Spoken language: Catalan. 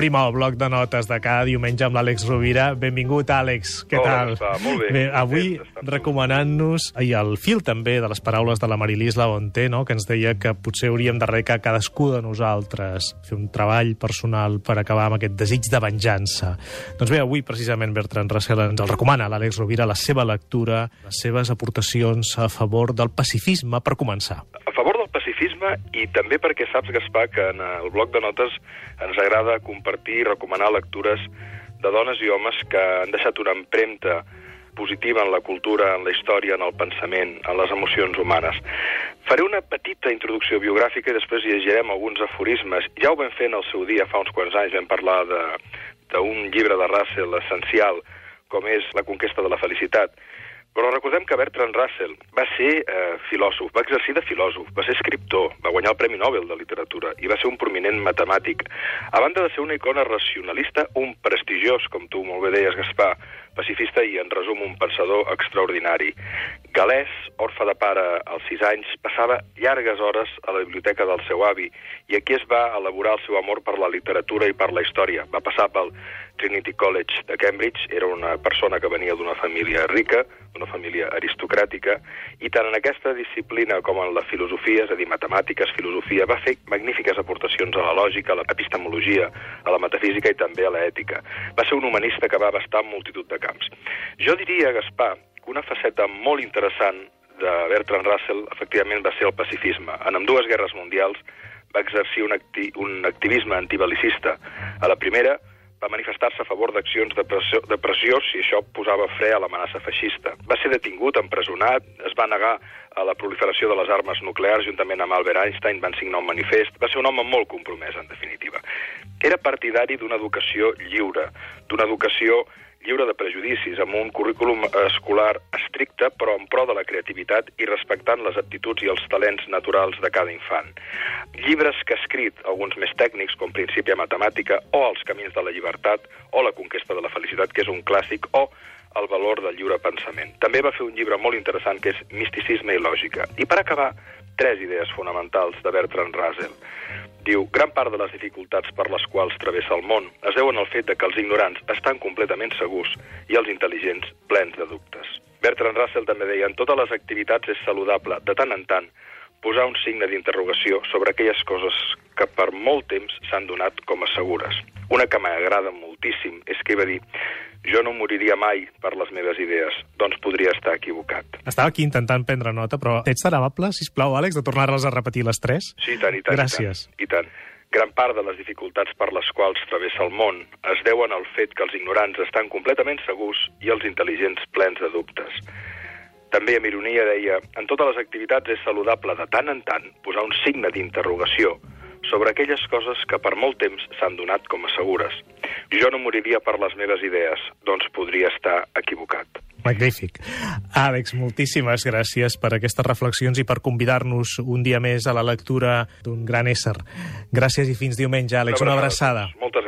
obrim el bloc de notes de cada diumenge amb l'Àlex Rovira. Benvingut, Àlex. Què Hola, tal? està molt bé. bé avui recomanant-nos, i el fil també de les paraules de la Marilís Labonté, no? que ens deia que potser hauríem de recar cadascú de nosaltres, fer un treball personal per acabar amb aquest desig de venjança. Doncs bé, avui precisament Bertran Russell ens el recomana l'Àlex Rovira la seva lectura, les seves aportacions a favor del pacifisme per començar. Pacifisme i també perquè saps, Gaspar, que en el bloc de notes ens agrada compartir i recomanar lectures de dones i homes que han deixat una empremta positiva en la cultura, en la història, en el pensament, en les emocions humanes. Faré una petita introducció biogràfica i després llegirem alguns aforismes. Ja ho vam fer en el seu dia, fa uns quants anys, vam parlar d'un llibre de Russell essencial, com és La conquesta de la felicitat. Però recordem que Bertrand Russell va ser eh, filòsof, va exercir de filòsof, va ser escriptor, va guanyar el Premi Nobel de Literatura i va ser un prominent matemàtic. A banda de ser una icona racionalista, un prestigiós, com tu molt bé deies, Gaspar, pacifista i, en resum, un pensador extraordinari. Galès, orfe de pare als sis anys, passava llargues hores a la biblioteca del seu avi i aquí es va elaborar el seu amor per la literatura i per la història. Va passar pel Trinity College de Cambridge, era una persona que venia d'una família rica, d'una família aristocràtica, i tant en aquesta disciplina com en la filosofia, és a dir, matemàtiques, filosofia, va fer magnífiques aportacions a la lògica, a l'epistemologia, a la metafísica i també a l'ètica. Va ser un humanista que va abastar multitud de camps. Jo diria, Gaspar, que una faceta molt interessant de Bertrand Russell efectivament va ser el pacifisme. En amb dues guerres mundials va exercir un, acti un activisme antibalicista. A la primera va manifestar-se a favor d'accions de, pressió, de pressió si això posava fre a l'amenaça feixista. Va ser detingut, empresonat, es va negar a la proliferació de les armes nuclears juntament amb Albert Einstein, van signar un manifest. Va ser un home molt compromès, en definitiva. Era partidari d'una educació lliure, d'una educació lliure de prejudicis, amb un currículum escolar estricte, però en pro de la creativitat i respectant les aptituds i els talents naturals de cada infant. Llibres que ha escrit, alguns més tècnics, com Principia Matemàtica, o Els camins de la llibertat, o La conquesta de la felicitat, que és un clàssic, o El valor del lliure pensament. També va fer un llibre molt interessant que és Misticisme i lògica. I per acabar, tres idees fonamentals de Bertrand Russell. Diu, gran part de les dificultats per les quals travessa el món es deuen al fet de que els ignorants estan completament segurs i els intel·ligents plens de dubtes. Bertrand Russell també deia, en totes les activitats és saludable, de tant en tant, posar un signe d'interrogació sobre aquelles coses que per molt temps s'han donat com a segures. Una que m'agrada moltíssim és que va dir jo no moriria mai per les meves idees, doncs podria estar equivocat. Estava aquí intentant prendre nota, però ets tan amable, sisplau, Àlex, de tornar-les a repetir les tres? Sí, i tant, i tant. Gràcies. I tant. I tant. Gran part de les dificultats per les quals travessa el món es deuen al fet que els ignorants estan completament segurs i els intel·ligents plens de dubtes. També, amb ironia, deia en totes les activitats és saludable de tant en tant posar un signe d'interrogació sobre aquelles coses que per molt temps s'han donat com a segures. Jo no moriria per les meves idees, doncs podria estar equivocat. Magnífic. Àlex, moltíssimes gràcies per aquestes reflexions i per convidar-nos un dia més a la lectura d'un gran ésser. Gràcies i fins diumenge, Àlex. Una abraçada. Moltes.